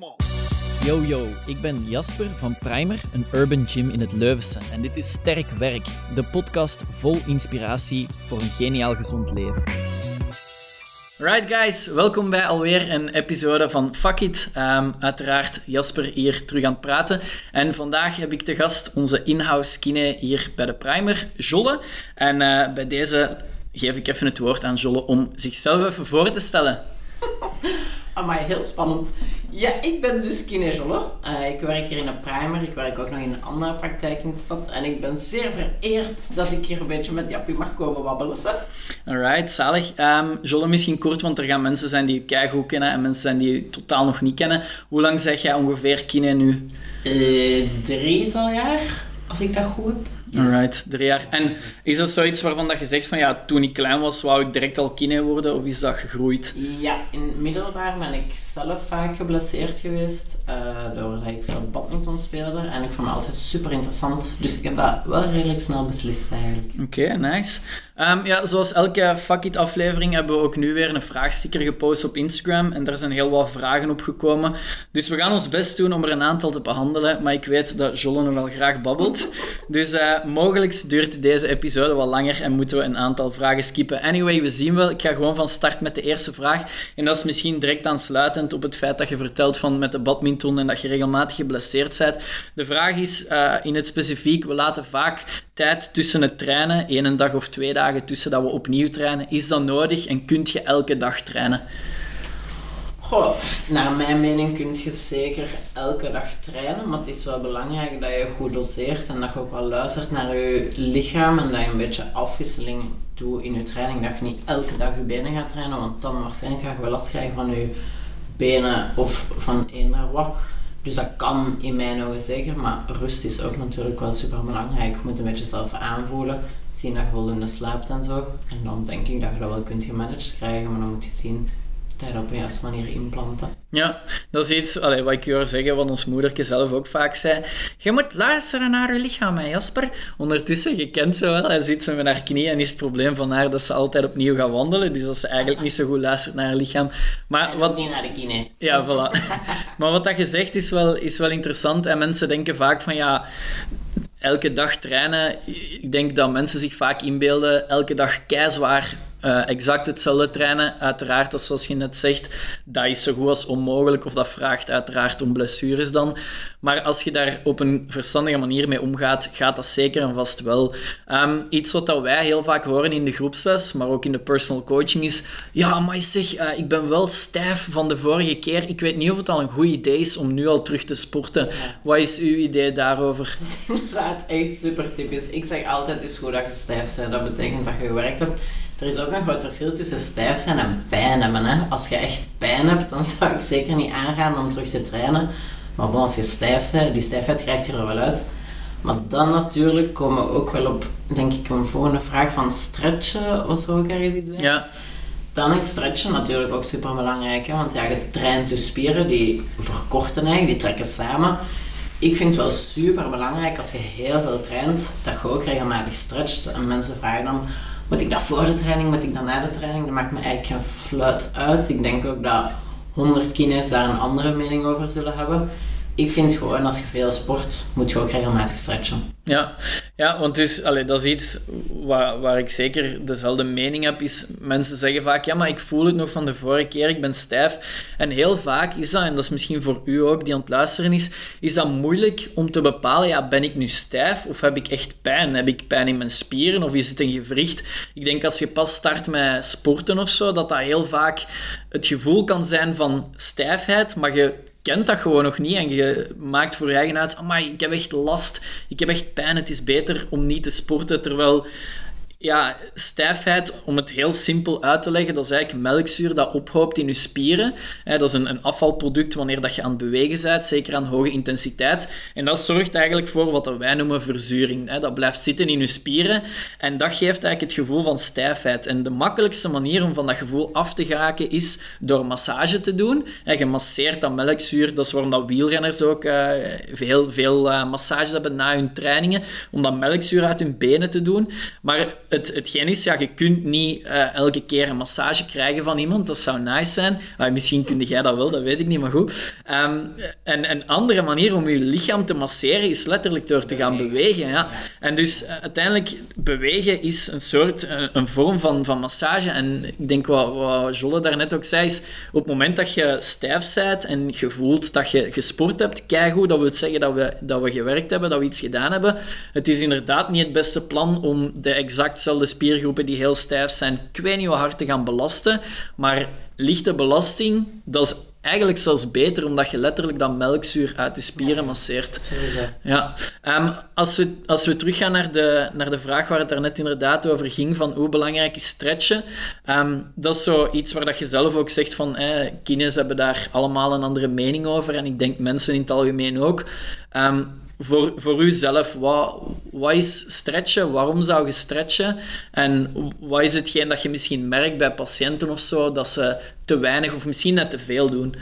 Come on. Yo yo, ik ben Jasper van Primer, een urban gym in het Leuvense. En dit is Sterk Werk, de podcast vol inspiratie voor een geniaal gezond leven. Right guys, welkom bij alweer een episode van Fuck It. Ehm, uiteraard Jasper hier terug aan het praten. En vandaag heb ik te gast onze in-house kine hier bij de Primer, Jolle. En eh, bij deze geef ik even het woord aan Jolle om zichzelf even voor te stellen. Amai, heel spannend. Ja, ik ben dus kinesiolle. Uh, ik werk hier in een primer. Ik werk ook nog in een andere praktijk in de stad. En ik ben zeer vereerd dat ik hier een beetje met Jappie mag komen wabbelen. Alright, zalig. Um, Jolle, misschien kort, want er gaan mensen zijn die je goed kennen en mensen zijn die je totaal nog niet kennen. Hoe lang zeg jij ongeveer kine nu? Uh, drietal jaar, als ik dat goed heb. Alright, drie jaar. En is dat zoiets waarvan dat je zegt van ja, toen ik klein was, wou ik direct al kine worden of is dat gegroeid? Ja, in het middelbaar ben ik zelf vaak geblesseerd geweest uh, doordat ik veel badminton speelde en ik vond het altijd super interessant. Dus ik heb dat wel redelijk snel beslist eigenlijk. Oké, nice. Um, ja, zoals elke Fuck It aflevering hebben we ook nu weer een vraagsticker gepost op Instagram en daar zijn heel wat vragen op gekomen. Dus we gaan ons best doen om er een aantal te behandelen, maar ik weet dat Jolle nog wel graag babbelt. Dus uh, mogelijk duurt deze episode wat langer en moeten we een aantal vragen skippen. Anyway, we zien wel. Ik ga gewoon van start met de eerste vraag. En dat is misschien direct aansluitend op het feit dat je vertelt van met de badminton en dat je regelmatig geblesseerd bent. De vraag is uh, in het specifiek, we laten vaak tijd tussen het trainen, één dag of twee dagen tussen dat we opnieuw trainen. Is dat nodig en kunt je elke dag trainen? Naar mijn mening kun je zeker elke dag trainen, maar het is wel belangrijk dat je goed doseert en dat je ook wel luistert naar je lichaam en dat je een beetje afwisseling doet in je training. Dat je niet elke dag je benen gaat trainen, want dan waarschijnlijk ga je wel last krijgen van je benen of van eender wat. Dus dat kan in mijn ogen zeker, maar rust is ook natuurlijk wel super belangrijk. Je moet een beetje zelf aanvoelen, zien dat je voldoende slaapt en zo. En dan denk ik dat je dat wel kunt gemanaged krijgen, maar dan moet je zien tijd op een juiste manier inplanten. Ja, dat is iets allee, wat ik hoor zeggen, wat ons moederke zelf ook vaak zei. Je moet luisteren naar je lichaam, hè, Jasper. Ondertussen, je kent ze wel, hij zit ze met haar knie en is het probleem van haar dat ze altijd opnieuw gaat wandelen. Dus dat ze eigenlijk niet zo goed luistert naar haar lichaam. Maar wat... Niet naar de knie. Ja, voilà. maar wat dat je zegt is wel, is wel interessant. En mensen denken vaak van, ja, elke dag trainen. Ik denk dat mensen zich vaak inbeelden, elke dag keizwaar uh, exact hetzelfde trainen. Uiteraard, dat zoals je net zegt, dat is zo goed als onmogelijk of dat vraagt uiteraard om blessures dan. Maar als je daar op een verstandige manier mee omgaat, gaat dat zeker en vast wel. Um, iets wat dat wij heel vaak horen in de groepsles, maar ook in de personal coaching is, ja, maar zeg, uh, ik ben wel stijf van de vorige keer. Ik weet niet of het al een goed idee is om nu al terug te sporten. Wat is uw idee daarover? Dat is inderdaad echt super typisch. Ik zeg altijd, het is goed dat je stijf bent. Dat betekent dat je gewerkt hebt. Er is ook een groot verschil tussen stijf zijn en pijn hebben. Hè. Als je echt pijn hebt, dan zou ik zeker niet aangaan om terug te trainen. Maar bon, als je stijf bent, die stijfheid krijgt je er wel uit. Maar dan natuurlijk komen we ook wel op, denk ik, een volgende vraag van stretchen of zo ook ergens iets bij. Ja. Dan is stretchen natuurlijk ook super belangrijk, hè, want ja, je traint je spieren, die verkorten eigenlijk, die trekken samen. Ik vind het wel super belangrijk als je heel veel traint, dat je ook regelmatig stretcht. En mensen vragen dan, moet ik dat voor de training, moet ik dat na de training? Dat maakt me eigenlijk geen fluit uit. Ik denk ook dat 100 kines daar een andere mening over zullen hebben ik vind gewoon, als je veel sport, moet je ook regelmatig stretchen. Ja, ja want dus, allee, dat is iets waar, waar ik zeker dezelfde mening heb. Is, mensen zeggen vaak, ja, maar ik voel het nog van de vorige keer, ik ben stijf. En heel vaak is dat, en dat is misschien voor u ook die aan het luisteren is, is dat moeilijk om te bepalen, ja, ben ik nu stijf of heb ik echt pijn? Heb ik pijn in mijn spieren of is het een gewricht? Ik denk als je pas start met sporten of zo, dat dat heel vaak het gevoel kan zijn van stijfheid, maar je kent dat gewoon nog niet en je maakt voor je eigen uit, amai, ik heb echt last, ik heb echt pijn, het is beter om niet te sporten, terwijl ja, stijfheid, om het heel simpel uit te leggen, dat is eigenlijk melkzuur dat ophoopt in je spieren. Dat is een, afvalproduct wanneer dat je aan het bewegen bent, zeker aan hoge intensiteit. En dat zorgt eigenlijk voor wat wij noemen verzuring. Dat blijft zitten in je spieren en dat geeft eigenlijk het gevoel van stijfheid. En de makkelijkste manier om van dat gevoel af te geraken is door massage te doen. Je masseert dat melkzuur, dat is waarom dat wielrenners ook uh, veel, veel uh, massages hebben na hun trainingen, om dat melkzuur uit hun benen te doen. Maar het, hetgeen is, ja, je kunt niet eh, elke keer een massage krijgen van iemand. Dat zou nice zijn. Uh, misschien kun jij dat wel, dat weet ik niet, maar goed. Um, en een andere manier om je lichaam te masseren is letterlijk door te gaan bewegen. Ja. En dus uh, uiteindelijk, bewegen is een soort, uh, een vorm van, van massage. En ik denk wat, wat Jolle daarnet ook zei, is op het moment dat je stijf bent en je voelt dat je gesport hebt, keigoed, dat wil zeggen dat we, dat we gewerkt hebben, dat we iets gedaan hebben. Het is inderdaad niet het beste plan om de exactzelfde spiergroepen die heel stijf zijn, ik weet niet hoe hard te gaan belasten. Maar lichte belasting, dat is eigenlijk zelfs beter, omdat je letterlijk dat melkzuur uit de spieren masseert. Ja. Um, als, we, als we teruggaan naar de, naar de vraag waar het daarnet inderdaad over ging, van hoe belangrijk is stretchen, um, dat is zoiets waar dat je zelf ook zegt van, eh, kines hebben daar allemaal een andere mening over, en ik denk mensen in het algemeen ook. Um, voor, voor uzelf, wat, wat is stretchen? Waarom zou je stretchen? En wat is hetgeen dat je misschien merkt bij patiënten of zo, dat ze te weinig of misschien net te veel doen?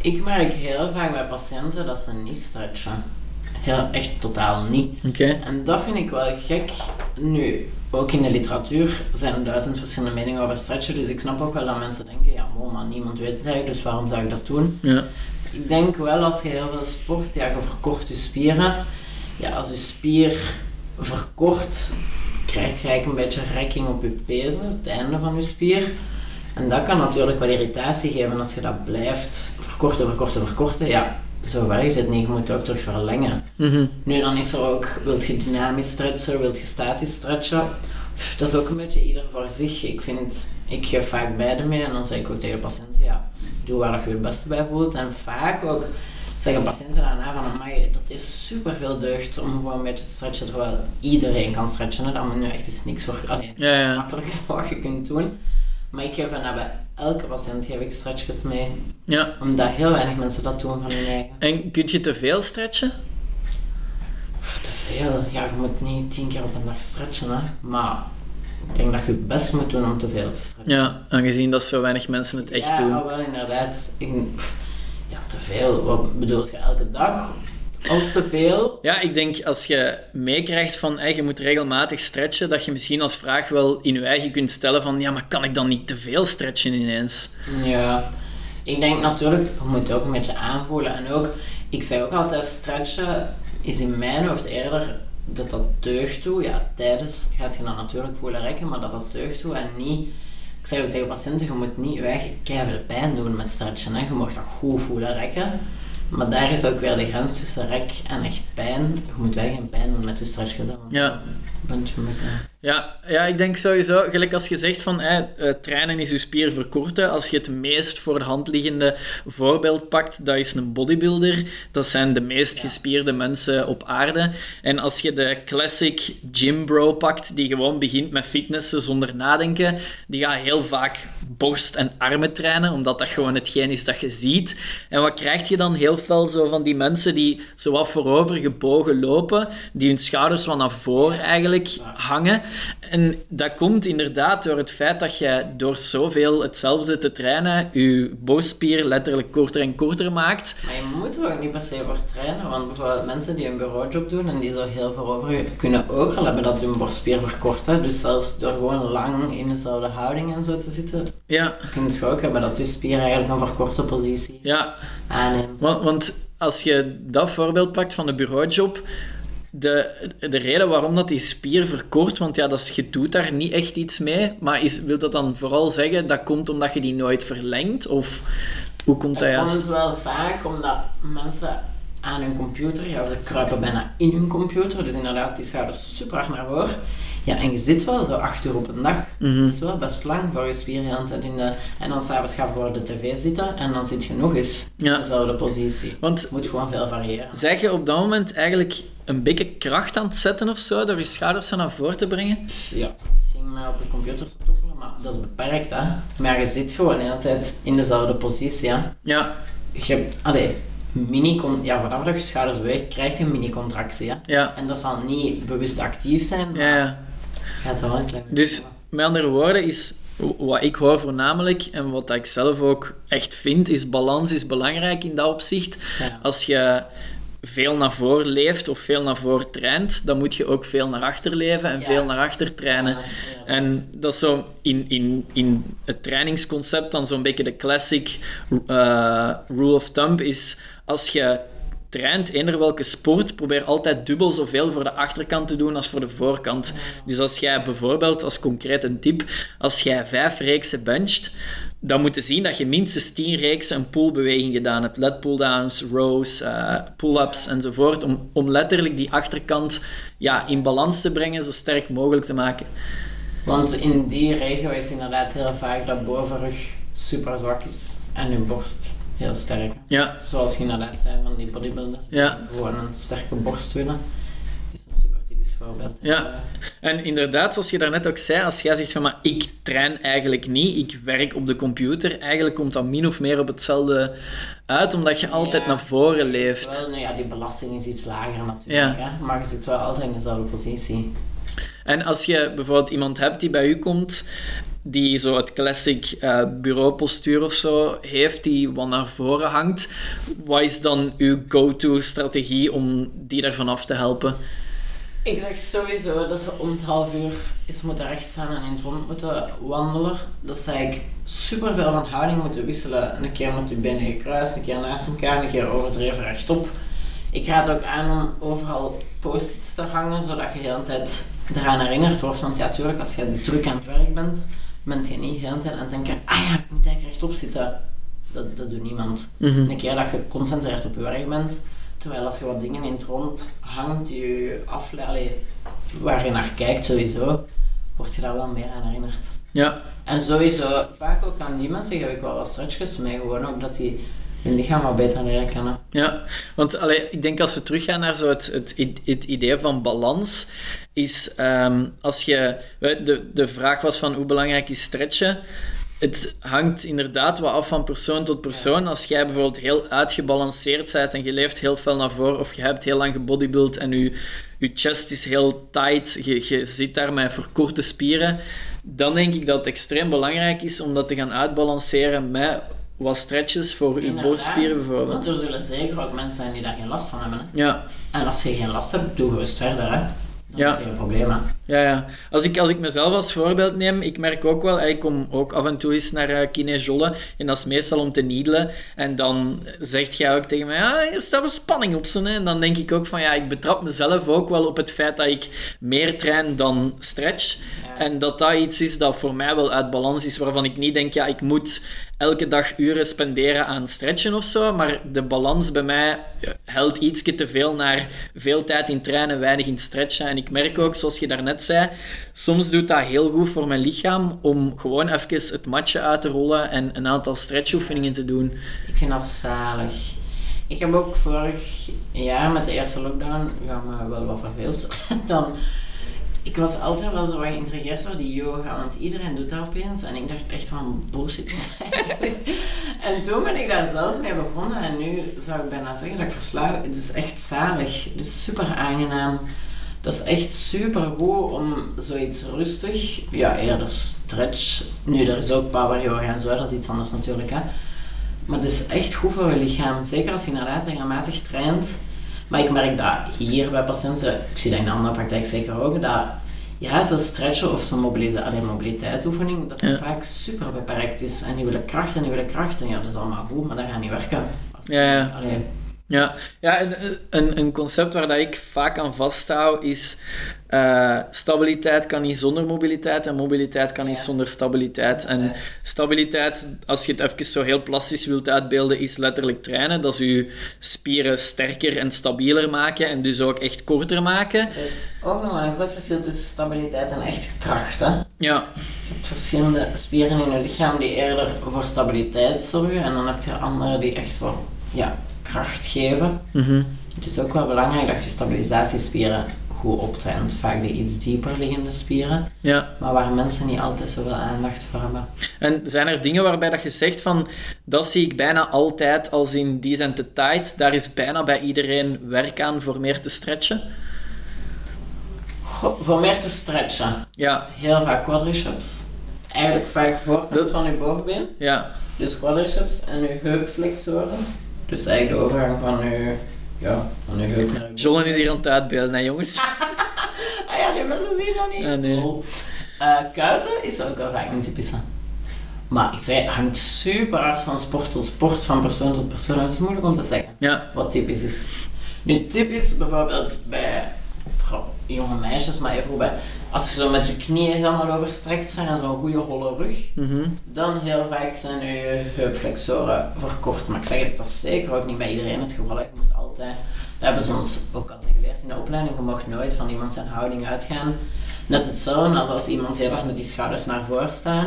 Ik merk heel vaak bij patiënten dat ze niet stretchen. Heel, echt totaal niet. Okay. En dat vind ik wel gek. Nu, ook in de literatuur zijn er duizend verschillende meningen over stretchen, dus ik snap ook wel dat mensen denken, ja, maar niemand weet het eigenlijk, dus waarom zou ik dat doen? Ja ik denk wel als je heel veel sport, ja, je verkort je spieren. Ja, als je spier verkort, krijg je eigenlijk een beetje rekking op je pezen, het einde van je spier. En dat kan natuurlijk wel irritatie geven als je dat blijft verkorten, verkorten, verkorten. Ja, zo werkt het niet. Je moet het ook terug verlengen. Mm Nu, dan is er ook, wilt je dynamisch stretchen, wilt je statisch stretchen. Dat is ook een beetje ieder voor zich. Ik vind, ik geef vaak beide mee en dan zeg ik ook tegen de patiënten, ja, doe waar je het beste bij voelt. En vaak ook zeggen patiënten daarna van, amai, dat is super veel deugd om gewoon een beetje te stretchen, terwijl iedereen kan stretchen. Dat moet nu echt is niks voor, alleen, ja, ja. het makkelijkste wat je kunt doen. Maar ik geef dan bij elke patiënt geef ik stretches mee. Ja. Omdat heel weinig mensen dat doen van hun eigen. En kun je te veel stretchen? Te veel? Ja, je moet niet tien keer op een dag stretchen, hè. Maar ik denk dat je het best moet doen om te veel te stretchen. Ja, aangezien dat zo weinig mensen het echt ja, doen. Ja, wel inderdaad. Ik, ja, te veel. Wat bedoel je elke dag? Als te veel? Ja, ik denk als je meekrijgt van hey, je moet regelmatig stretchen, dat je misschien als vraag wel in je eigen kunt stellen van ja, maar kan ik dan niet te veel stretchen ineens? Ja, ik denk natuurlijk, je moet het ook een beetje aanvoelen. En ook, ik zeg ook altijd, stretchen is in mijn hoofd eerder dat dat deugd toe. Ja, tijdens gaat je dan natuurlijk voelen rekken, maar dat dat deugd toe en niet... Ik zeg ook tegen patiënten, je moet niet je eigen pijn doen met stretchen. Hè. Je mag dat goed voelen rekken. Maar daar is ook weer de grens tussen rek en echt pijn. Je moet wel geen pijn doen met je stretch gedaan. Ja. Bent je met, ja, ja, ik denk sowieso, gelijk als je zegt van eh, trainen is je spier verkorten, als je het meest voor de hand liggende voorbeeld pakt, dat is een bodybuilder. Dat zijn de meest gespierde mensen op aarde. En als je de classic gym bro pakt, die gewoon begint met fitnessen zonder nadenken, die gaat heel vaak borst en armen trainen, omdat dat gewoon hetgeen is dat je ziet. En wat krijg je dan heel veel zo van die mensen die zo wat voorover gebogen lopen, die hun schouders wat naar voren eigenlijk hangen. En dat komt inderdaad door het feit dat je door zoveel hetzelfde te trainen, je borstspier letterlijk korter en korter maakt. Maar je moet er ook niet per se voor trainen, want bijvoorbeeld mensen die een bureaujob doen en die zo heel voorover kunnen ook al hebben dat hun borstspier verkort. Hè. Dus zelfs door gewoon lang in dezelfde houding en zo te zitten, ja. kun je ook hebben dat je spier eigenlijk een verkorte positie ja. aanneemt. Want, want als je dat voorbeeld pakt van de bureaujob, de, de reden waarom dat die spier verkort, want ja, dat is, je doet daar niet echt iets mee, maar is, wil dat dan vooral zeggen dat komt omdat je die nooit verlengt? Of hoe komt dat juist? Het komt wel vaak omdat mensen aan hun computer, ja, ze kruipen bijna in hun computer, dus inderdaad die schouders super hard naar voren. Ja, en je zit wel zo acht uur op een dag. Mhm. Dat is wel best lang voor je spier de hele tijd in de... En dan s'avonds gaan voor de tv zitten en dan zit je nog eens Ja. in dezelfde positie. Want Het moet gewoon veel variëren. zeg je op dat moment eigenlijk een beetje kracht aan het zetten of zo, door je schouders zo naar voren te brengen? Ja, misschien maar op je computer te toffelen, maar dat is beperkt, hè. Maar je zit gewoon de hele tijd in dezelfde positie, hè. Ja, Je hebt... Allee, mini ja, vanaf dat je schouders beweegt, krijg je een mini-contractie, hè. ja, En dat zal niet bewust actief zijn, maar ja. ja. Gaat wel een klein beetje Dus met andere woorden is wat ik hoor voornamelijk en wat ik zelf ook echt vind, is balans is belangrijk in dat opzicht. Ja. Als je veel naar voren leeft of veel naar voren traint, dan moet je ook veel naar achter leven en Ja. veel naar achter trainen. Ja, inderdaad. En dat is zo in, in, in het trainingsconcept dan zo'n beetje de classic eh, rule of thumb is als je traint, eender welke sport, probeer altijd dubbel zoveel voor de achterkant te doen als voor de voorkant. Dus als jij bijvoorbeeld, als concreet een tip, als jij vijf reeksen bencht, dan moet je zien dat je minstens tien reeksen een pullbeweging gedaan hebt. Lat pulldowns, rows, eh, pull-ups enzovoort, om, om letterlijk die achterkant ja, in balans te brengen, zo sterk mogelijk te maken. Want in die regio is inderdaad heel vaak dat bovenrug super zwak is en je borst heel sterk. Ja, Zoals je inderdaad zei van die bodybuilders, Ja. gewoon een sterke borst willen. is een super typisch voorbeeld. Ja. En inderdaad, zoals je daarnet ook zei, als jij zegt van maar ik train eigenlijk niet, ik werk op de computer, eigenlijk komt dat min of meer op hetzelfde uit, omdat je altijd Ja, naar voren leeft. Wel, nou ja, die belasting is iets lager natuurlijk, hè? maar je zit wel altijd in dezelfde positie. En als je bijvoorbeeld iemand hebt die bij u komt, die zo het classic eh, bureaupostuur of zo heeft, die wat naar voren hangt, wat is dan uw go-to strategie om die daarvan af te helpen? Ik zeg sowieso dat ze om het half uur eens moeten rechtstaan en in het rond moeten wandelen. Dat ze eigenlijk super veel van houding moeten wisselen. Een keer met je benen gekruist, een keer naast elkaar, een keer overdreven rechtop. Ik raad ook aan om overal post-its te hangen, zodat je de hele tijd eraan herinnerd wordt. Want ja, tuurlijk, als je druk aan het werk bent, bent je niet de hele tijd aan het denken, ah ja, ik moet eigenlijk rechtop zitten. Dat, dat doet niemand. Mhm. Een keer dat je geconcentreerd op je werk bent, terwijl als je wat dingen in het rond hangt die je afleiden, waar je naar kijkt sowieso, word je daar wel meer aan herinnerd. Ja, En sowieso, vaak ook aan die mensen geef ik wel wat stretchjes mee, gewoon ook dat die hun lichaam wat beter leren kennen. Ja, want allee, ik denk als we teruggaan naar zo het, het, idee van balans, is ehm, als je. De, de vraag was van hoe belangrijk is stretchen. Het hangt inderdaad wat af van persoon tot persoon. Als jij bijvoorbeeld heel uitgebalanceerd bent en je leeft heel veel naar voren, of je hebt heel lang gebodybuild en je, je chest is heel tight, je, je zit daar met verkorte spieren, dan denk ik dat het extreem belangrijk is om dat te gaan uitbalanceren met wat stretches voor je borstspieren bijvoorbeeld. Want er zullen zeker ook mensen zijn die daar geen last van hebben. Hè? Ja, En als je geen last hebt, doe gerust verder. Hè? Dat Ja. is geen probleem. Hè? ja, ja. Als ik, als ik mezelf als voorbeeld neem, ik merk ook wel, ik kom ook af en toe eens naar uh, Kine Jolle en dat is meestal om te needelen. En dan zegt jij ook tegen mij, ja, hier staat wel spanning op ze. Hè. En dan denk ik ook van, ja, ik betrap mezelf ook wel op het feit dat ik meer train dan stretch. Ja. En dat dat iets is dat voor mij wel uit balans is, waarvan ik niet denk, ja, ik moet elke dag uren spenderen aan stretchen of zo, maar de balans bij mij helpt ietsje te veel naar veel tijd in trainen, weinig in stretchen. En ik merk ook, zoals je daarnet zei, soms doet dat heel goed voor mijn lichaam om gewoon even het matje uit te rollen en een aantal stretchoefeningen te doen. Ik vind dat zalig. Ik heb ook vorig jaar met de eerste lockdown, ja, me wel wat verveeld. Dan, ik was altijd wel zo wat geïntrigeerd door die yoga, want iedereen doet dat opeens. En ik dacht echt van bullshit is. En toen ben ik daar zelf mee begonnen en nu zou ik bijna zeggen dat ik verslaafd Het is echt zalig. Het is super aangenaam. Dat is echt super goed om zoiets rustig, ja eerder stretch. Nu, er is ook power yoga en zo, dat is iets anders natuurlijk hè. Maar het is echt goed voor je lichaam. Zeker als je inderdaad regelmatig traint. Maar ik merk dat hier bij patiënten, ik zie dat in de andere praktijk zeker ook, dat ja, zo'n stretchen of zo'n mobiliteit, mobiliteitsoefening, dat dat Ja. vaak super beperkt is. En die willen kracht en die willen kracht. En ja, dat is allemaal goed, maar dat gaat niet werken. Als- Ja, ja. Allee, Ja, ja eh, een, een concept waar dat ik vaak aan vasthoud is eh, stabiliteit kan niet zonder mobiliteit en mobiliteit kan niet Ja. zonder stabiliteit. En stabiliteit, als je het even zo heel plastisch wilt uitbeelden, is letterlijk trainen. Dat is je spieren sterker en stabieler maken en dus ook echt korter maken. er is ook nog een groot verschil tussen stabiliteit en echt kracht. Hè? Ja, Je hebt verschillende spieren in je lichaam die eerder voor stabiliteit zorgen. En dan heb je andere die echt voor ja, kracht geven. mhm. Het is ook wel belangrijk dat je stabilisatiespieren goed optraint. Vaak de iets dieper liggende spieren, ja. maar waar mensen niet altijd zoveel aandacht voor hebben. En zijn er dingen waarbij dat je zegt van, dat zie ik bijna altijd als in die zijn te tight, daar is bijna bij iedereen werk aan voor meer te stretchen? Goh, voor meer te stretchen, Ja, heel vaak quadriceps. Eigenlijk vaak voorkant van je bovenbeen. ja. Dus quadriceps en je heupflexoren. Dus eigenlijk de overgang van je ja, van je heup naar Jollen is hier aan het uitbeelden, hè jongens? Ah ja, die mensen zien dat niet. Ah, nee. Oh. Eh, kuiten is ook wel vaak een typische. Maar ik zei, het hangt super hard van sport tot sport, van persoon tot persoon. Het is moeilijk om te zeggen Ja. wat typisch is. Nu, typisch bijvoorbeeld bij jonge meisjes, maar even bij als je zo met je knieën helemaal overstrekt zijn en zo'n goede holle rug, Mhm. dan heel vaak zijn je heupflexoren verkort. Maar ik zeg het, dat is zeker ook niet bij iedereen het geval. Je moet altijd, dat hebben ze ons ook altijd geleerd in de opleiding, je mag nooit van iemand zijn houding uitgaan. Net hetzelfde als als iemand heel erg met die schouders naar voren staan.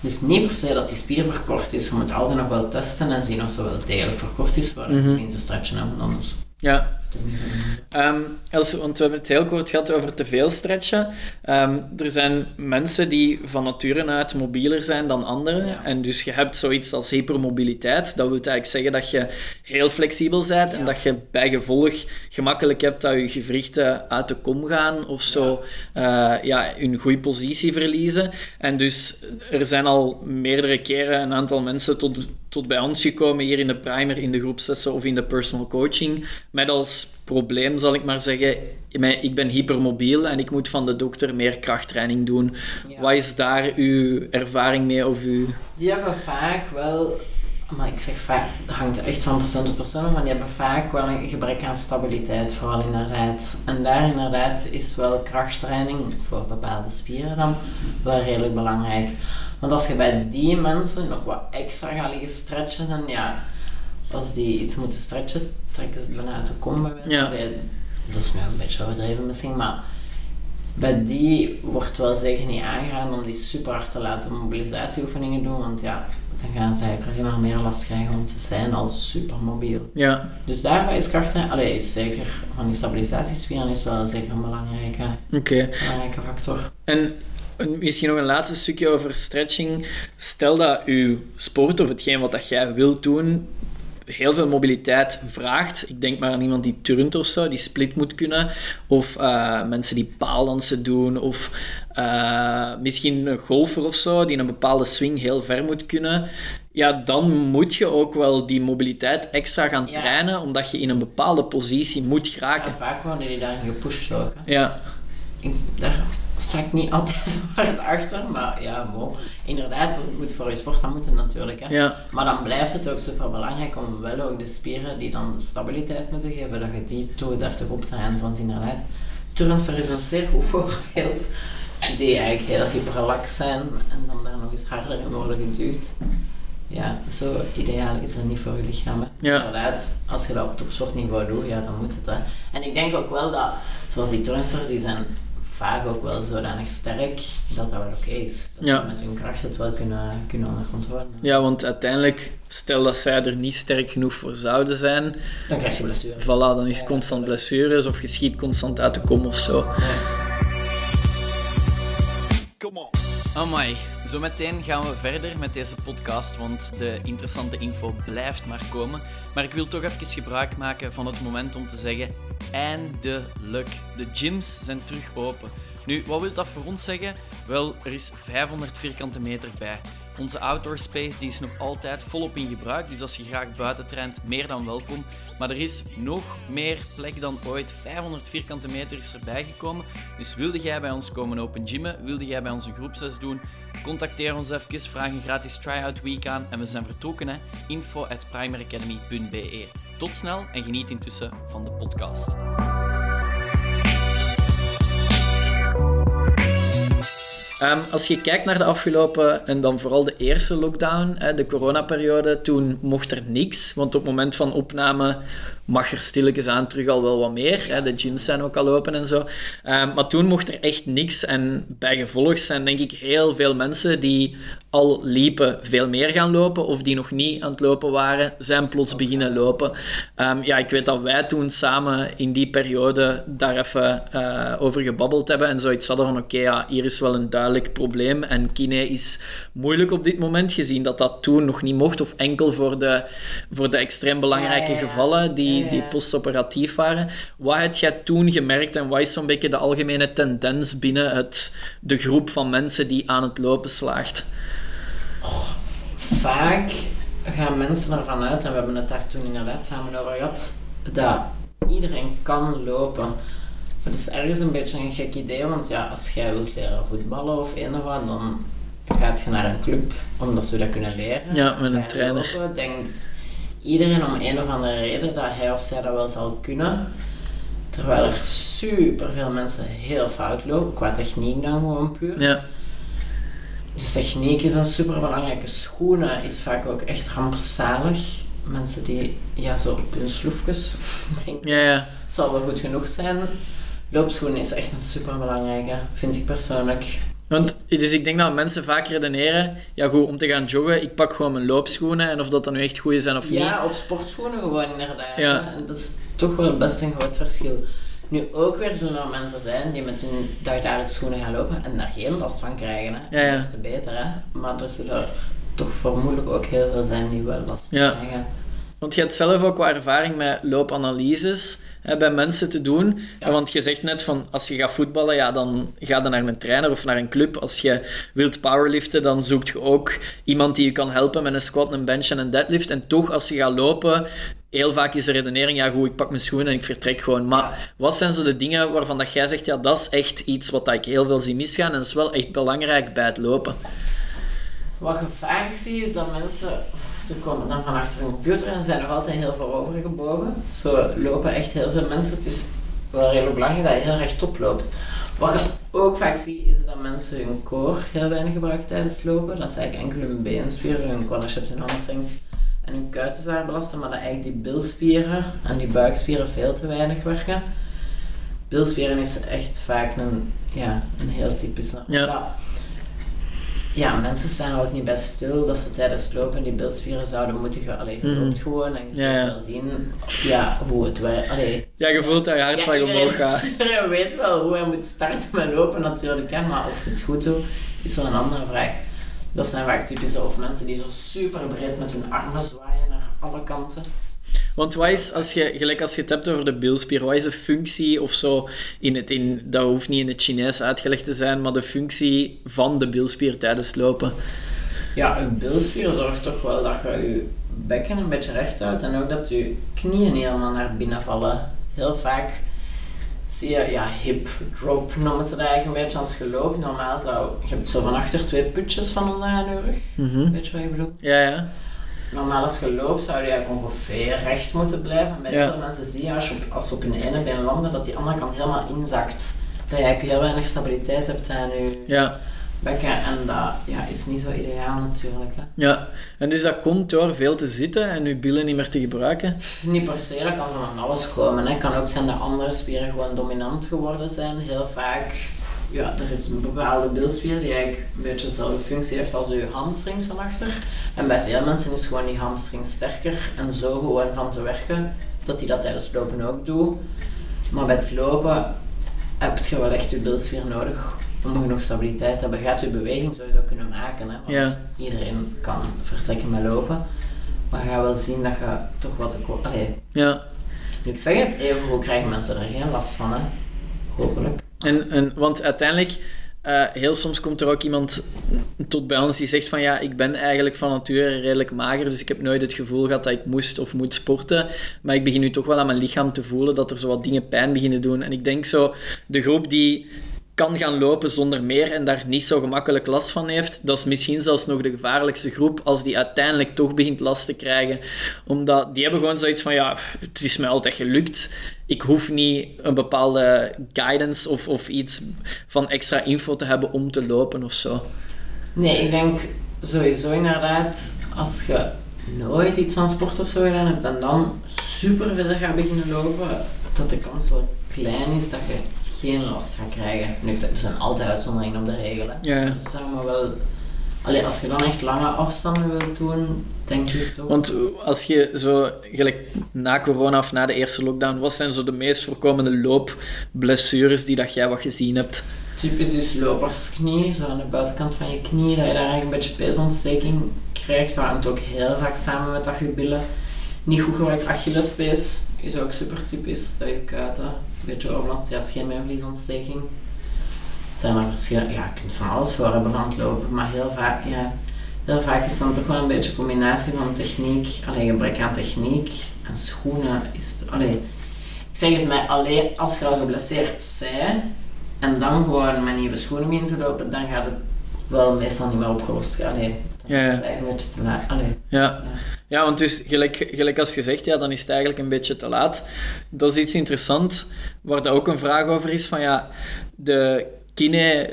Het is niet per se dat die spier verkort is, je moet altijd nog wel testen en zien of ze wel degelijk verkort is voordat je Mhm. begint te stretchen. want Anders Ja. Veel. Ehm, als, want we hebben het heel kort gehad over te veel stretchen. Ehm, er zijn mensen die van nature uit mobieler zijn dan anderen. Ja. En dus je hebt zoiets als hypermobiliteit. Dat wil eigenlijk zeggen dat je heel flexibel bent en Ja. dat je bij gevolg gemakkelijk hebt dat je gewrichten uit de kom gaan of zo ja. ja, hun goede positie verliezen. En dus er zijn al meerdere keren een aantal mensen tot, tot bij ons gekomen hier in de primer, in de groepslessen of in de personal coaching, met als probleem, zal ik maar zeggen, ik ben hypermobiel en ik moet van de dokter meer krachttraining doen. Ja. Wat is daar uw ervaring mee of uw... Die hebben vaak wel, maar ik zeg vaak, dat hangt echt van persoon tot persoon, maar die hebben vaak wel een gebrek aan stabiliteit, vooral inderdaad. En daar inderdaad is wel krachttraining voor bepaalde spieren dan wel redelijk belangrijk. Want als je bij die mensen nog wat extra gaat liggen stretchen, dan ja, als die iets moeten stretchen, trekken ze het bijna uit de kom bij Ja. Dat is nu een beetje overdreven misschien, maar bij die wordt wel zeker niet aangeraden om die super hard te laten mobilisatieoefeningen doen, want ja, dan gaan ze eigenlijk alleen maar meer last krijgen, want ze zijn al super mobiel. Ja, Dus daarbij is krachttraining, allee, is zeker, van die stabilisatiespieren is wel zeker een belangrijke, belangrijke factor. En een- misschien nog een laatste stukje over stretching. Stel dat uw sport of hetgeen wat dat jij wilt doen heel veel mobiliteit vraagt. Ik denk maar aan iemand die turnt of zo, die split moet kunnen. Of eh, mensen die paaldansen doen. Of eh, misschien een golfer of zo, die een bepaalde swing heel ver moet kunnen. Ja, dan moet je ook wel die mobiliteit extra gaan Ja. trainen, omdat je in een bepaalde positie moet En geraken. vaak worden die daarin gepusht ook. hè. Ja, Ik, daar sta ik niet altijd zo hard achter, maar ja, bon. inderdaad, als het moet voor je sport, dan moet het natuurlijk. Hè. ja, Maar dan blijft het ook super belangrijk om wel ook de spieren die dan de stabiliteit moeten geven, dat je die toe deftig optraint. Want inderdaad, turnster is een zeer goed voorbeeld, die eigenlijk heel hyperrelax zijn en dan daar nog eens harder in worden geduwd. Ja, zo ideaal is dat niet voor je lichaam. Hè. Ja. Inderdaad, als je dat op topsportniveau doet, ja, dan moet het. Hè. En ik denk ook wel dat, zoals die turnsters, die zijn vaak ook wel zodanig sterk dat dat wel oké is. Dat Ja. ze met hun kracht het wel kunnen, kunnen onder controle ja, want uiteindelijk, stel dat zij er niet sterk genoeg voor zouden zijn, Dan krijg je blessure. Voilà, dan is het constant blessures of je schiet constant uit de kom of zo. Come on. Amai, zometeen gaan we verder met deze podcast, want de interessante info blijft maar komen. Maar ik wil toch even gebruik maken van het moment om te zeggen, eindelijk. De gyms zijn terug open. Nu, wat wil dat voor ons zeggen? Wel, er is 500 vierkante meter bij. Onze outdoor space die is nog altijd volop in gebruik, dus als je graag buiten traint, meer dan welkom. Maar er is nog meer plek dan ooit. 500 vierkante meter is erbij gekomen. Dus wilde jij bij ons komen open gymmen, wilde jij bij ons een groepsles doen, contacteer ons even, vraag een gratis try-out week aan en we zijn vertrokken. Hè. Info at primaryacademy.be. Tot snel en geniet intussen van de podcast. Ehm, als je kijkt naar de afgelopen en dan vooral de eerste lockdown, hè, de coronaperiode, toen mocht er niks. Want op het moment van opname mag er stilletjes aan terug al wel wat meer. Hè, de gyms zijn ook al open en zo. Ehm, maar toen mocht er echt niks. En bij gevolg zijn denk ik heel veel mensen die al liepen veel meer gaan lopen of die nog niet aan het lopen waren, zijn plots beginnen lopen. Ehm, ja, ik weet dat wij toen samen in die periode daar even eh, over gebabbeld hebben en zoiets hadden van oké, ja, hier is wel een duidelijk probleem en kine is moeilijk op dit moment, gezien dat dat toen nog niet mocht of enkel voor de, voor de extreem belangrijke Ja, ja, ja. gevallen die, die postoperatief waren. Wat heb jij toen gemerkt en wat is zo'n beetje de algemene tendens binnen het, de groep van mensen die aan het lopen slaagt? Vaak gaan mensen ervan uit, en we hebben het daar toen inderdaad samen over gehad, dat iedereen kan lopen. Het is ergens een beetje een gek idee, want ja, als jij wilt leren voetballen of een of wat, dan gaat je naar een club omdat ze dat kunnen leren. Ja, met een trainer. lopen denkt iedereen om een of andere reden dat hij of zij dat wel zal kunnen. Terwijl er super veel mensen heel fout lopen, qua techniek dan gewoon puur. Ja, Dus techniek is een super belangrijke. Schoenen is vaak ook echt rampzalig. Mensen die ja, zo op hun sloefjes denken, ja, ja. het zal wel goed genoeg zijn. Loopschoenen is echt een super belangrijke, vind ik persoonlijk. Want, dus ik denk dat mensen vaak redeneren, ja goed, om te gaan joggen, ik pak gewoon mijn loopschoenen en of dat dan nu echt goed zijn of niet. Ja, of sportschoenen gewoon inderdaad. Ja. En dat is toch wel best een groot verschil. Nu ook weer zullen er mensen zijn die met hun dagdagelijks schoenen gaan lopen en daar geen last van krijgen. Hè. Ja, ja. Dat is te beter, hè. Maar er zullen er toch vermoedelijk ook heel veel zijn die wel last Ja. krijgen. Want je hebt zelf ook wat ervaring met loopanalyses hè, bij mensen te doen. Ja. Want je zegt net van als je gaat voetballen, ja, dan ga je naar een trainer of naar een club. Als je wilt powerliften, dan zoekt je ook iemand die je kan helpen met een squat, een bench en een deadlift. En toch, als je gaat lopen, heel vaak is de redenering, ja goed, ik pak mijn schoenen en ik vertrek gewoon. Maar wat zijn zo de dingen waarvan dat jij zegt, ja, dat is echt iets wat ik heel veel zie misgaan en dat is wel echt belangrijk bij het lopen. Wat je vaak ziet is dat mensen, ze komen dan van achter hun computer en zijn nog altijd heel voorovergebogen. Zo lopen echt heel veel mensen. Het is wel redelijk belangrijk dat je heel rechtop loopt. Wat je ook vaak ziet is dat mensen hun core heel weinig gebruiken tijdens het lopen. Dat ze eigenlijk enkel hun beenspieren, hun quadriceps, hun hamstrings en hun kuiten zwaar belasten. Maar dat eigenlijk die bilspieren en die buikspieren veel te weinig werken. Bilspieren is echt vaak een, ja, een heel typische. Ja. Ja, mensen staan er ook niet bij stil dat ze tijdens lopen die bilspieren zouden moeten gaan. Allee, je Mhm. loopt gewoon en je Ja, ja. wel zien ja, hoe het werkt. Allee, Ja, je voelt dat je hartslag ja, omhoog gaat. iedereen weet wel hoe hij moet starten met lopen natuurlijk, hè, maar of je het goed doet, is wel een andere vraag. Dat zijn vaak typische of mensen die zo super breed met hun armen zwaaien naar alle kanten. Want wat is, als je, gelijk als je het hebt over de bilspier, wat is de functie of zo, in het, in, dat hoeft niet in het Chinees uitgelegd te zijn, maar de functie van de bilspier tijdens lopen? Ja, je bilspier zorgt toch wel dat je je bekken een beetje recht houdt en ook dat je knieën niet helemaal naar binnen vallen. Heel vaak zie je, ja, hip drop noemen ze dat eigenlijk een beetje als je loopt. Normaal zou, je hebt zo van achter twee putjes van onder aan je rug. Mhm. Weet je wat ik bedoel? Ja, ja. Normaal als je loopt zou je eigenlijk ongeveer recht moeten blijven. Bij Ja. veel mensen zie je als, je op, als op hun ene been landen dat die andere kant helemaal inzakt. Dat je eigenlijk heel weinig stabiliteit hebt aan je Ja, bekken en dat ja, is niet zo ideaal natuurlijk. Hè. ja. En dus dat komt door veel te zitten en je billen niet meer te gebruiken? Niet per se, dat kan van alles komen. Het kan ook zijn dat andere spieren gewoon dominant geworden zijn. Heel vaak, ja, er is een bepaalde bilspier die eigenlijk een beetje dezelfde functie heeft als je hamstrings van achter. En bij veel mensen is gewoon die hamstring sterker en zo gewoon van te werken, dat die dat tijdens het lopen ook doet. Maar bij het lopen heb je wel echt je bilspier nodig om genoeg stabiliteit te hebben. Gaat je beweging sowieso kunnen maken, hè, want Ja. iedereen kan vertrekken met lopen. Maar je gaat wel zien dat je toch wat te ko- Allee, Ja. nu ik zeg het, even hoe krijgen mensen er geen last van, hè? Hopelijk. En, en, want uiteindelijk, eh, heel soms komt er ook iemand tot bij ons die zegt van ja, ik ben eigenlijk van nature redelijk mager, dus ik heb nooit het gevoel gehad dat ik moest of moet sporten. Maar ik begin nu toch wel aan mijn lichaam te voelen dat er zo wat dingen pijn beginnen doen. En ik denk zo, de groep die kan gaan lopen zonder meer en daar niet zo gemakkelijk last van heeft, dat is misschien zelfs nog de gevaarlijkste groep als die uiteindelijk toch begint last te krijgen. Omdat die hebben gewoon zoiets van, ja, het is mij altijd gelukt. Ik hoef niet een bepaalde guidance of, of iets van extra info te hebben om te lopen of zo. Nee, ik denk sowieso inderdaad, als je nooit iets van sport of zo gedaan hebt en dan super veel gaat beginnen lopen, dat de kans wel klein is dat je geen last gaat krijgen. Nu, er zijn altijd uitzonderingen op de regelen. Ja. Dat is zeg maar wel... Allee, als je dan echt lange afstanden wilt doen, denk ik toch... Want als je zo, gelijk na corona of na de eerste lockdown, wat zijn zo de meest voorkomende loopblessures die dat jij wat gezien hebt? Typisch is lopersknie, zo aan de buitenkant van je knie, dat je daar eigenlijk een beetje peesontsteking krijgt. Dat hangt ook heel vaak samen met dat je billen niet goed gewerkt. Achillespees is ook super typisch, dat je kuiten beetje overlast, ja, scheenbeenvliesontsteking. Het zijn er verschillende, ja, je kunt van alles voor hebben van lopen, maar heel vaak, ja, heel vaak is dan toch wel een beetje een combinatie van techniek, alleen gebrek aan techniek en schoenen. Is ik zeg het mij alleen als je al geblesseerd bent en dan gewoon met nieuwe schoenen in te lopen, dan gaat het wel meestal niet meer opgelost. Allee, Ja, is ja. het eigenlijk een beetje te laat. Allee, Ja. ja. Ja, want dus gelijk, gelijk als je zegt, ja, dan is het eigenlijk een beetje te laat. Dat is iets interessants, waar daar ook een vraag over is, van ja, de kine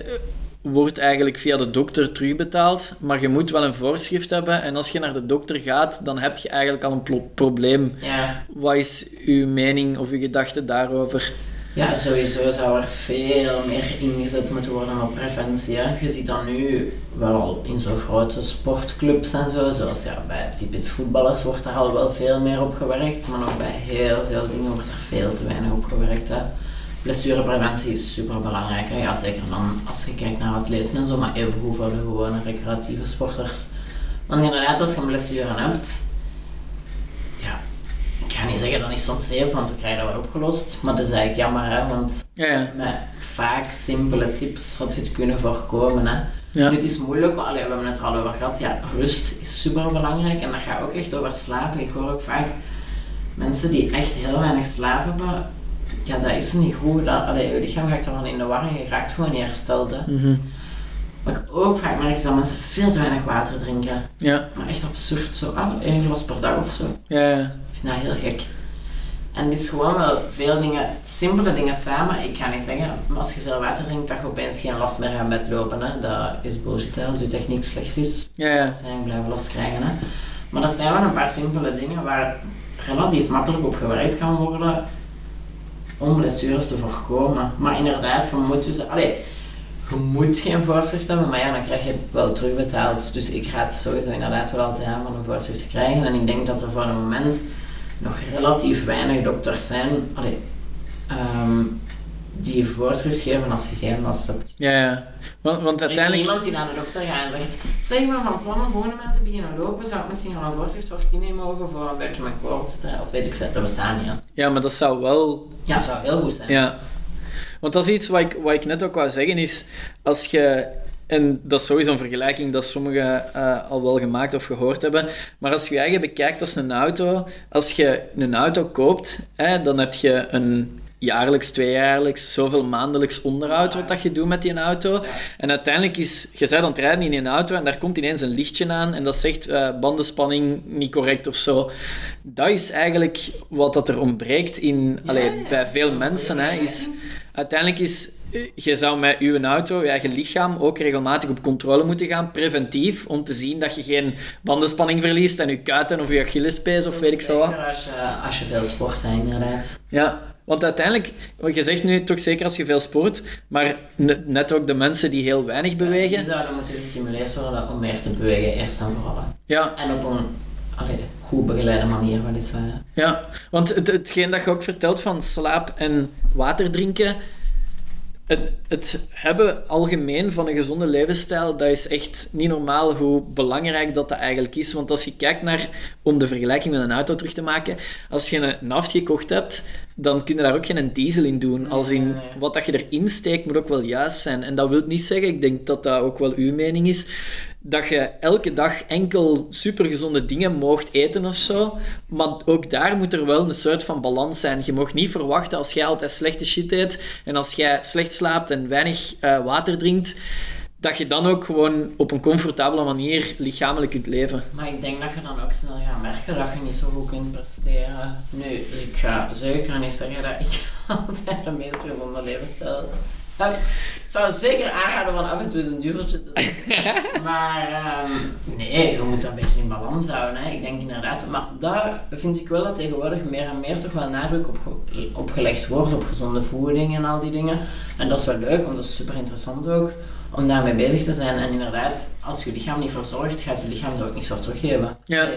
wordt eigenlijk via de dokter terugbetaald, maar je moet wel een voorschrift hebben en als je naar de dokter gaat, dan heb je eigenlijk al een probleem. ja. Wat is uw mening of uw gedachte daarover? Ja, sowieso zou er veel meer ingezet moeten worden op preventie. Je ziet dat nu wel in zo'n grote sportclubs en zo, zoals ja, bij typisch voetballers wordt daar al wel veel meer op gewerkt, maar nog bij heel veel dingen wordt er veel te weinig op gewerkt. Hè. Blessurepreventie is super belangrijk, ja, zeker dan als je kijkt naar atleten en zo, maar evengoed voor de gewone recreatieve sporters. Want inderdaad, als je een blessure hebt, ik ga niet zeggen dat is soms zeep, want we krijgen dat wel opgelost. Maar dat is eigenlijk jammer, hè, want Ja, ja. met vaak simpele tips had je het kunnen voorkomen. Hè. Ja. Nu, het is moeilijk, allee, we hebben het er al over gehad. Ja, rust is super belangrijk en dat gaat ook echt over slapen. Ik hoor ook vaak mensen die echt heel weinig slaap hebben. Ja, dat is niet goed. Dat, allee, je lichaam gaat ervan in de war en je raakt gewoon niet hersteld. Hè. Mhm. Wat ik ook vaak merk is dat mensen veel te weinig water drinken. Ja, Maar echt absurd, zo ah, één glas per dag of zo. ja, ja. Dat heel gek. En het is gewoon wel veel dingen, simpele dingen samen. Ik ga niet zeggen, maar als je veel water drinkt, dat je opeens geen last meer hebt met lopen. Hè. Dat is bullshit. Hè. Als je techniek slecht is, Ja, ja. zijn blijven last krijgen. Hè. Maar er zijn wel een paar simpele dingen waar relatief makkelijk op gewerkt kan worden om blessures te voorkomen. Maar inderdaad, je moet dus... Allee, je moet geen voorschrift hebben, maar ja, dan krijg je het wel terugbetaald. Dus ik raad sowieso inderdaad wel altijd aan om een voorschrift te krijgen. En ik denk dat er voor het moment nog relatief weinig dokters zijn allee, ehm, die voorschrift geven als je geen last hebt. ja, ja. Want, want Er is uiteindelijk... iemand die naar de dokter gaat en zegt, zeg ben van plan om volgende maand te beginnen lopen, zou ik misschien al een voorschrift voor kine mogen voor een beetje mijn koor op te trainen, of weet ik veel, dat bestaat niet. Hè. Ja, maar dat zou wel Ja, zou heel goed zijn. Ja, want dat is iets wat ik, wat ik net ook wou zeggen, is als je, en dat is sowieso een vergelijking dat sommigen eh, al wel gemaakt of gehoord hebben, maar als je je eigen bekijkt als een auto, als je een auto koopt, hè, dan heb je een jaarlijks, tweejaarlijks, zoveel maandelijks onderhoud wat dat je doet met die auto. En uiteindelijk is, je bent aan het rijden in een auto en daar komt ineens een lichtje aan en dat zegt eh, bandenspanning niet correct of zo. Dat is eigenlijk wat dat er ontbreekt in, allee, bij veel mensen. Hè, is, uiteindelijk is, je zou met je auto, je eigen lichaam, ook regelmatig op controle moeten gaan, preventief, om te zien dat je geen bandenspanning verliest en je kuiten of je Achillespees of weet ik veel wat. Zeker als je, als je veel sport, hè, inderdaad. Ja, want uiteindelijk, je zegt nu toch zeker als je veel sport, maar ne- net ook de mensen die heel weinig bewegen. Die zouden moeten gestimuleerd worden om meer te bewegen, eerst en vooral. Ja, En op een allee, goed begeleide manier, wat is hè. ja. want het, hetgeen dat je ook vertelt van slaap en water drinken, het, het hebben algemeen van een gezonde levensstijl, dat is echt niet normaal hoe belangrijk dat, dat eigenlijk is. Want als je kijkt naar, om de vergelijking met een auto terug te maken, als je een naft gekocht hebt, dan kun je daar ook geen diesel in doen. Als in, wat dat je erin steekt, moet ook wel juist zijn. En dat wil niet zeggen, ik denk dat dat ook wel uw mening is, dat je elke dag enkel supergezonde dingen moogt eten of zo. Maar ook daar moet er wel een soort van balans zijn. Je mag niet verwachten als jij altijd slechte shit eet en als jij slecht slaapt en weinig eh, water drinkt, dat je dan ook gewoon op een comfortabele manier lichamelijk kunt leven. Maar ik denk dat je dan ook snel gaat merken dat je niet zo goed kunt presteren. Nu, dus ik ga zeker niet zeggen dat ik altijd de meest gezonde levensstijl Ik zou zeker aanraden van af en toe eens een duveltje te doen. Maar ehm, nee, je moet dat een beetje in balans houden. Hè. Ik denk inderdaad, maar daar vind ik wel dat tegenwoordig meer en meer toch wel nadruk op, op gelegd wordt, op gezonde voeding en al die dingen. En dat is wel leuk, want dat is super interessant ook om daarmee bezig te zijn. En inderdaad, als je lichaam niet verzorgt, gaat je lichaam er ook niks voor teruggeven. Ja.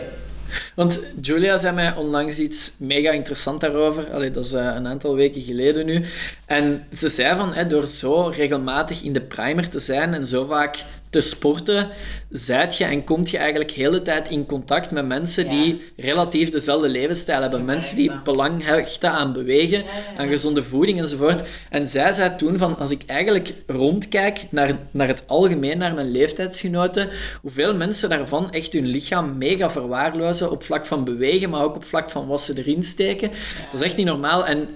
Want Julia zei mij onlangs iets mega interessant daarover. Allee, dat is eh, een aantal weken geleden nu. En ze zei van, hè, door zo regelmatig in de primer te zijn en zo vaak te sporten, zijt je en komt je eigenlijk de hele tijd in contact met mensen Ja. die relatief dezelfde levensstijl hebben. Mensen die belang hechten aan bewegen, aan gezonde voeding enzovoort. En zij zei toen van, als ik eigenlijk rondkijk naar, naar het algemeen, naar mijn leeftijdsgenoten, hoeveel mensen daarvan echt hun lichaam mega verwaarlozen op vlak van bewegen, maar ook op vlak van wat ze erin steken. Dat is echt niet normaal. En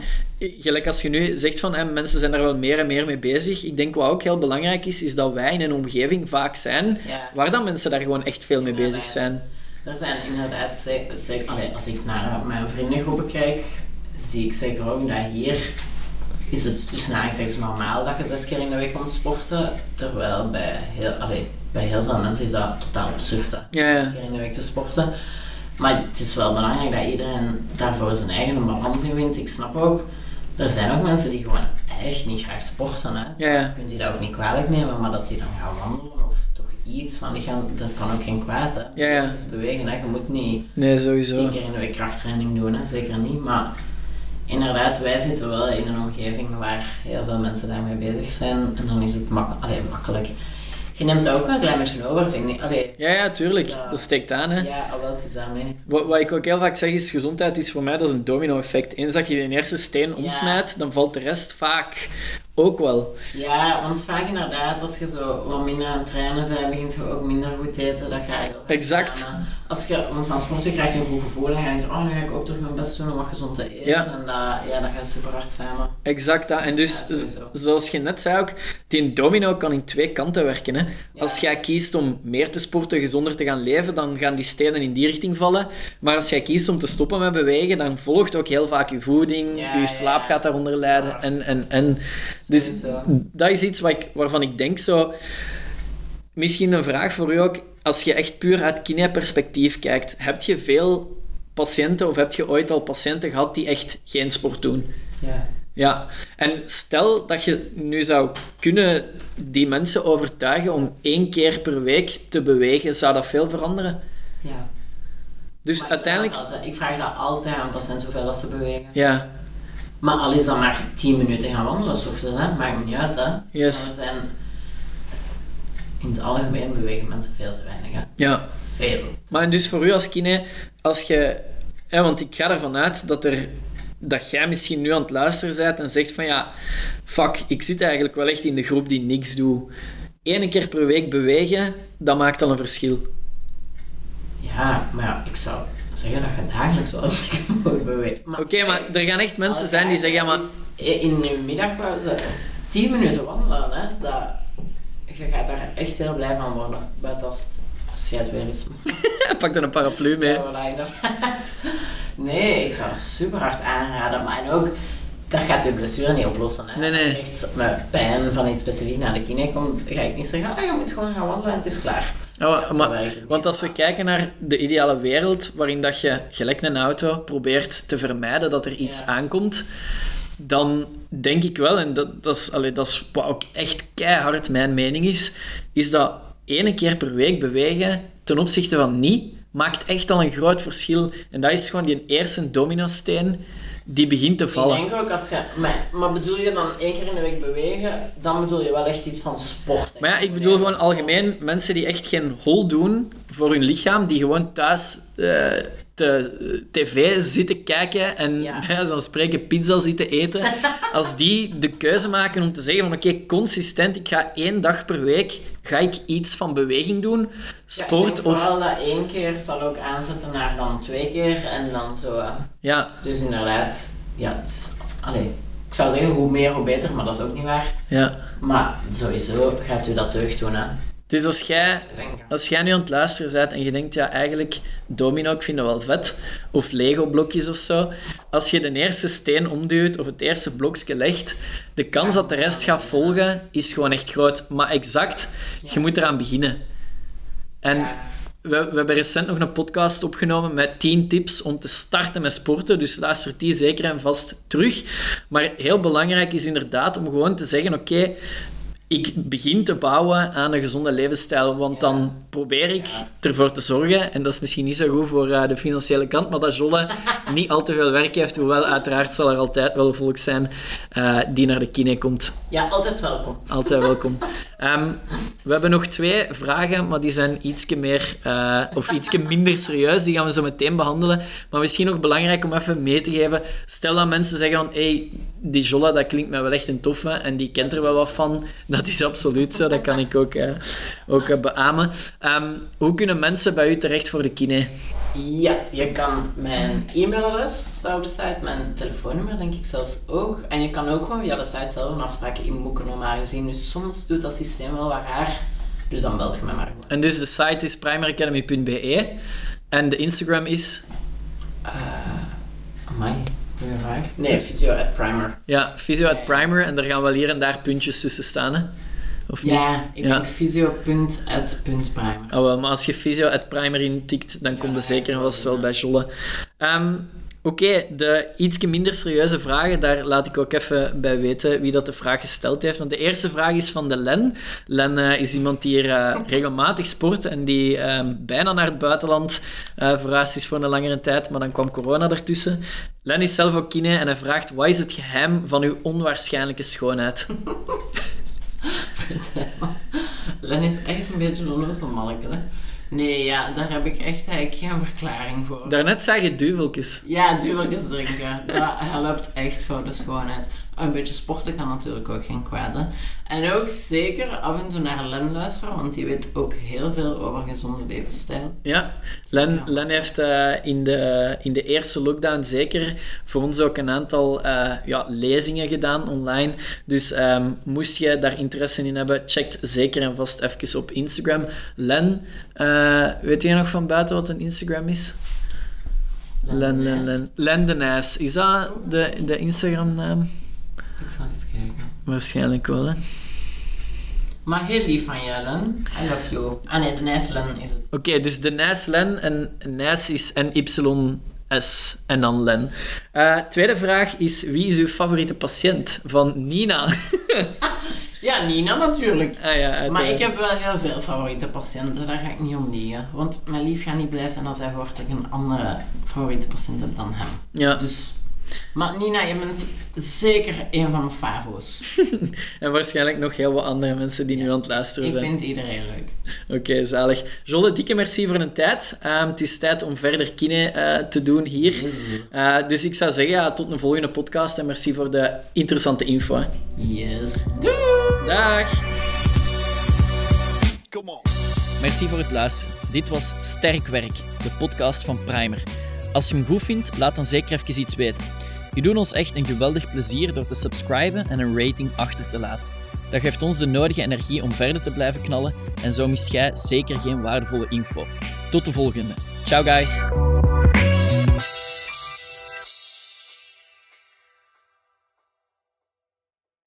gelijk als je nu zegt van hè, mensen zijn daar wel meer en meer mee bezig. Ik denk wat ook heel belangrijk is, is dat wij in een omgeving vaak zijn Ja. waar dan mensen daar gewoon echt veel mee bezig zijn. Er zijn inderdaad, allee, als ik naar mijn vriendengroepen kijk, zie ik zeker ook dat hier is het tussen aanhalingstekens normaal dat je zes keer in de week komt sporten, terwijl bij heel, allee, bij heel veel mensen is dat totaal absurd, hè, Ja, ja. zes keer in de week te sporten. Maar het is wel belangrijk dat iedereen daarvoor zijn eigen balans in vindt. Ik snap ook, er zijn ook mensen die gewoon echt niet graag sporten. Hè. Ja, ja. Je kunt die dat ook niet kwalijk nemen, maar dat die dan gaan wandelen of toch iets van lichaam, dat kan ook geen kwaad. Hè. Ja, is bewegen, hè. je moet niet Nee, sowieso. tien keer in de week krachttraining doen, hè. zeker niet. Maar inderdaad, wij zitten wel in een omgeving waar heel veel mensen daarmee bezig zijn en dan is het mak allee, makkelijk. Je neemt ook wel een klein beetje over, vind ik. Allee, Ja, ja, tuurlijk. Ja. Dat steekt aan, hè. ja, al wel, het is daarmee. Wat, wat ik ook heel vaak zeg is, gezondheid is voor mij dat is een domino-effect. Eens dat je de eerste steen omsnijdt, dan valt de rest vaak ook wel. Ja, want vaak inderdaad, als je zo wat minder aan het trainen bent, begint je ook minder goed te eten. Dat ga je Exact. Als je, want van sporten krijg je een goed gevoel en ga je denken, oh, nu ga ik ook toch mijn best doen om wat gezond te eten. Ja. En dat, ja, dat gaat super hard samen. Exact dat. En dus, Ja, zoals je net zei ook, die domino kan in twee kanten werken. Hè. Ja. Als jij kiest om meer te sporten, gezonder te gaan leven, dan gaan die stenen in die richting vallen. Maar als jij kiest om te stoppen met bewegen, dan volgt ook heel vaak je voeding, je slaap gaat daaronder lijden. En, en, en, dus dat is iets wat ik, waarvan ik denk zo... Misschien een vraag voor u ook. Als je echt puur uit kine-perspectief kijkt, heb je veel patiënten of heb je ooit al patiënten gehad die echt geen sport doen? Ja. Ja, en stel dat je nu zou kunnen die mensen overtuigen om één keer per week te bewegen, zou dat veel veranderen? ja. Dus Maar uiteindelijk, Ik, vraag altijd- ik vraag dat altijd aan patiënten hoeveel dat ze bewegen. ja, Maar al is dat maar 10 minuten gaan wandelen, s ochtends, hè? maakt niet uit. Hè? Yes. Maar we zijn... In het algemeen bewegen mensen veel te weinig. Hè? ja. Veel. Maar en dus voor u als kine, als je, hè, want ik ga ervan uit dat er dat jij misschien nu aan het luisteren bent en zegt van ja, fuck, ik zit eigenlijk wel echt in de groep die niks doet. Eén keer per week bewegen, dat maakt al een verschil. Ja, maar ja, ik zou zeggen dat je dagelijks wel moet bewegen. Oké, maar er gaan echt mensen zijn die zeggen, ja, maar In je middagpauze 10 minuten wandelen, hè? Dat, je gaat daar echt heel blij van worden. Buiten als het scheid weer is. pak dan een paraplu mee. Ja, voilà, inderdaad. Nee, ik zou dat super hard aanraden. Maar en ook, dat gaat je blessure niet oplossen. Hè. Nee, nee. Als je echt met pijn van iets specifiek naar de kine komt, ga ik niet zeggen, ah, je moet gewoon gaan wandelen en het is klaar. Ja, maar, want als we kijken naar de ideale wereld, waarin dat je, gelijk een auto, probeert te vermijden dat er iets Ja. aankomt, dan denk ik wel, en dat, dat, is, allee, dat is wat ook echt keihard mijn mening is, is dat ene keer per week bewegen ten opzichte van niet, maakt echt al een groot verschil. En dat is gewoon die eerste domino-steen die begint te vallen. Ik denk ook als je, maar, maar bedoel je dan één keer in de week bewegen, dan bedoel je wel echt iets van sport. Maar ja, ik bedoel gewoon algemeen mensen die echt geen hol doen voor hun lichaam, die gewoon thuis eh, te, tv zitten kijken en Ja. bij spreken pizza zitten eten. Als die de keuze maken om te zeggen van oké, consistent, ik ga één dag per week, ga ik iets van beweging doen, Ja, sport ik denk of... vooral dat één keer zal ook aanzetten naar dan twee keer en dan zo. hè. Ja, Dus inderdaad, ja, het is- allee, ik zou zeggen hoe meer hoe beter, maar dat is ook niet waar. ja. Maar sowieso gaat u dat deugd doen, hè. Dus als jij. Als jij nu aan het luisteren bent en je denkt, ja, eigenlijk domino, ik vind dat wel vet, of Lego-blokjes of zo, als je de eerste steen omduwt of het eerste blokje legt, de kans dat de rest gaat volgen is gewoon echt groot. Maar exact, je moet eraan beginnen. En we, we hebben recent nog een podcast opgenomen met 10 tips om te starten met sporten. Dus luister die zeker en vast terug. Maar heel belangrijk is inderdaad om gewoon te zeggen: oké, ik begin te bouwen aan een gezonde levensstijl, want dan probeer ik ervoor te zorgen, en dat is misschien niet zo goed voor uh, de financiële kant, maar dat Jolle niet al te veel werk heeft, hoewel uiteraard zal er altijd wel volk zijn uh, die naar de kine komt. Ja, altijd welkom. Altijd welkom. Um, we hebben nog twee vragen, maar die zijn ietsje meer, uh, of ietsje minder serieus. Die gaan we zo meteen behandelen. Maar misschien nog belangrijk om even mee te geven. Stel dat mensen zeggen van, hey, die Jolla, dat klinkt mij wel echt een toffe en die kent er wel wat van. Dat is absoluut zo, dat kan ik ook, uh, ook uh, beamen. Um, hoe kunnen mensen bij u terecht voor de kine? Ja, je kan mijn e-mailadres staat op de site, mijn telefoonnummer denk ik zelfs ook. En je kan ook gewoon via de site zelf een afspraak inboeken normaal gezien. Dus soms doet dat systeem wel wat raar. Dus dan belt je mij maar gewoon. En dus de site is primeracademy.be en de Instagram is? Uh, amai. Nee, Physio at Primer. Ja, Physio at Primer en daar gaan wel hier en daar puntjes tussen staan. Hè? Of ja, niet? ik ja. denk physio.at.primer. Oh, wel, maar als je physio.primer intikt, dan ja, komt er zeker vast wel bij Jolle. Um, Oké, okay, de iets minder serieuze vragen, daar laat ik ook even bij weten wie dat de vraag gesteld heeft. Want de eerste vraag is van de Len. Len uh, is iemand die hier uh, regelmatig sport en die uh, bijna naar het buitenland uh, verhuisd is voor een langere tijd, maar dan kwam corona ertussen. Len is zelf ook kine en hij vraagt, wat is het geheim van uw onwaarschijnlijke schoonheid? Len is echt een beetje een onnozel manneke, hè? Nee, ja, daar heb ik echt eigenlijk geen verklaring voor. Daarnet zei je duveltjes. Ja, duveltjes drinken. Dat helpt echt voor de schoonheid. Een beetje sporten kan natuurlijk ook geen kwaad. Hè? En ook zeker af en toe naar Len luisteren, want die weet ook heel veel over gezonde levensstijl. Ja, Len, Len heeft uh, in, de, in de eerste lockdown zeker voor ons ook een aantal uh, ja, lezingen gedaan online. Dus um, moest je daar interesse in hebben, check zeker en vast even op Instagram. Len, uh, weet je nog van buiten wat een Instagram is? Len, Len, Len. Len de Nijs. Is dat de, de Instagram-naam? Ik zal eens kijken. Waarschijnlijk wel, hè. Maar heel lief van je, Len. I love you. Ah nee, de Nijs-Len is het. Oké, okay, dus de Nijs-Len en Nijs is N-Y-S en dan Len. Uh, tweede vraag is, wie is uw favoriete patiënt? Van Nina. ja, Nina natuurlijk. Ah, ja, maar ik heb wel heel veel favoriete patiënten, daar ga ik niet om liegen. Want mijn lief gaat niet blij zijn als hij hoort dat ik een andere favoriete patiënt heb dan hem. Ja. Dus maar Nina, je bent zeker een van mijn favo's. en waarschijnlijk nog heel wat andere mensen die nu aan het luisteren zijn. Ik vind iedereen leuk. Oké, okay, zalig. Jolle, dikke merci voor een tijd. Um, het is tijd om verder kine uh, te doen hier. Uh, dus ik zou zeggen, ja, tot een volgende podcast en merci voor de interessante info. Yes. Doei! Dag! Merci voor het luisteren. Dit was Sterk Werk, de podcast van Primer. Als je hem goed vindt, laat dan zeker even iets weten. Je doet ons echt een geweldig plezier door te subscriben en een rating achter te laten. Dat geeft ons de nodige energie om verder te blijven knallen en zo mist jij zeker geen waardevolle info. Tot de volgende. Ciao guys!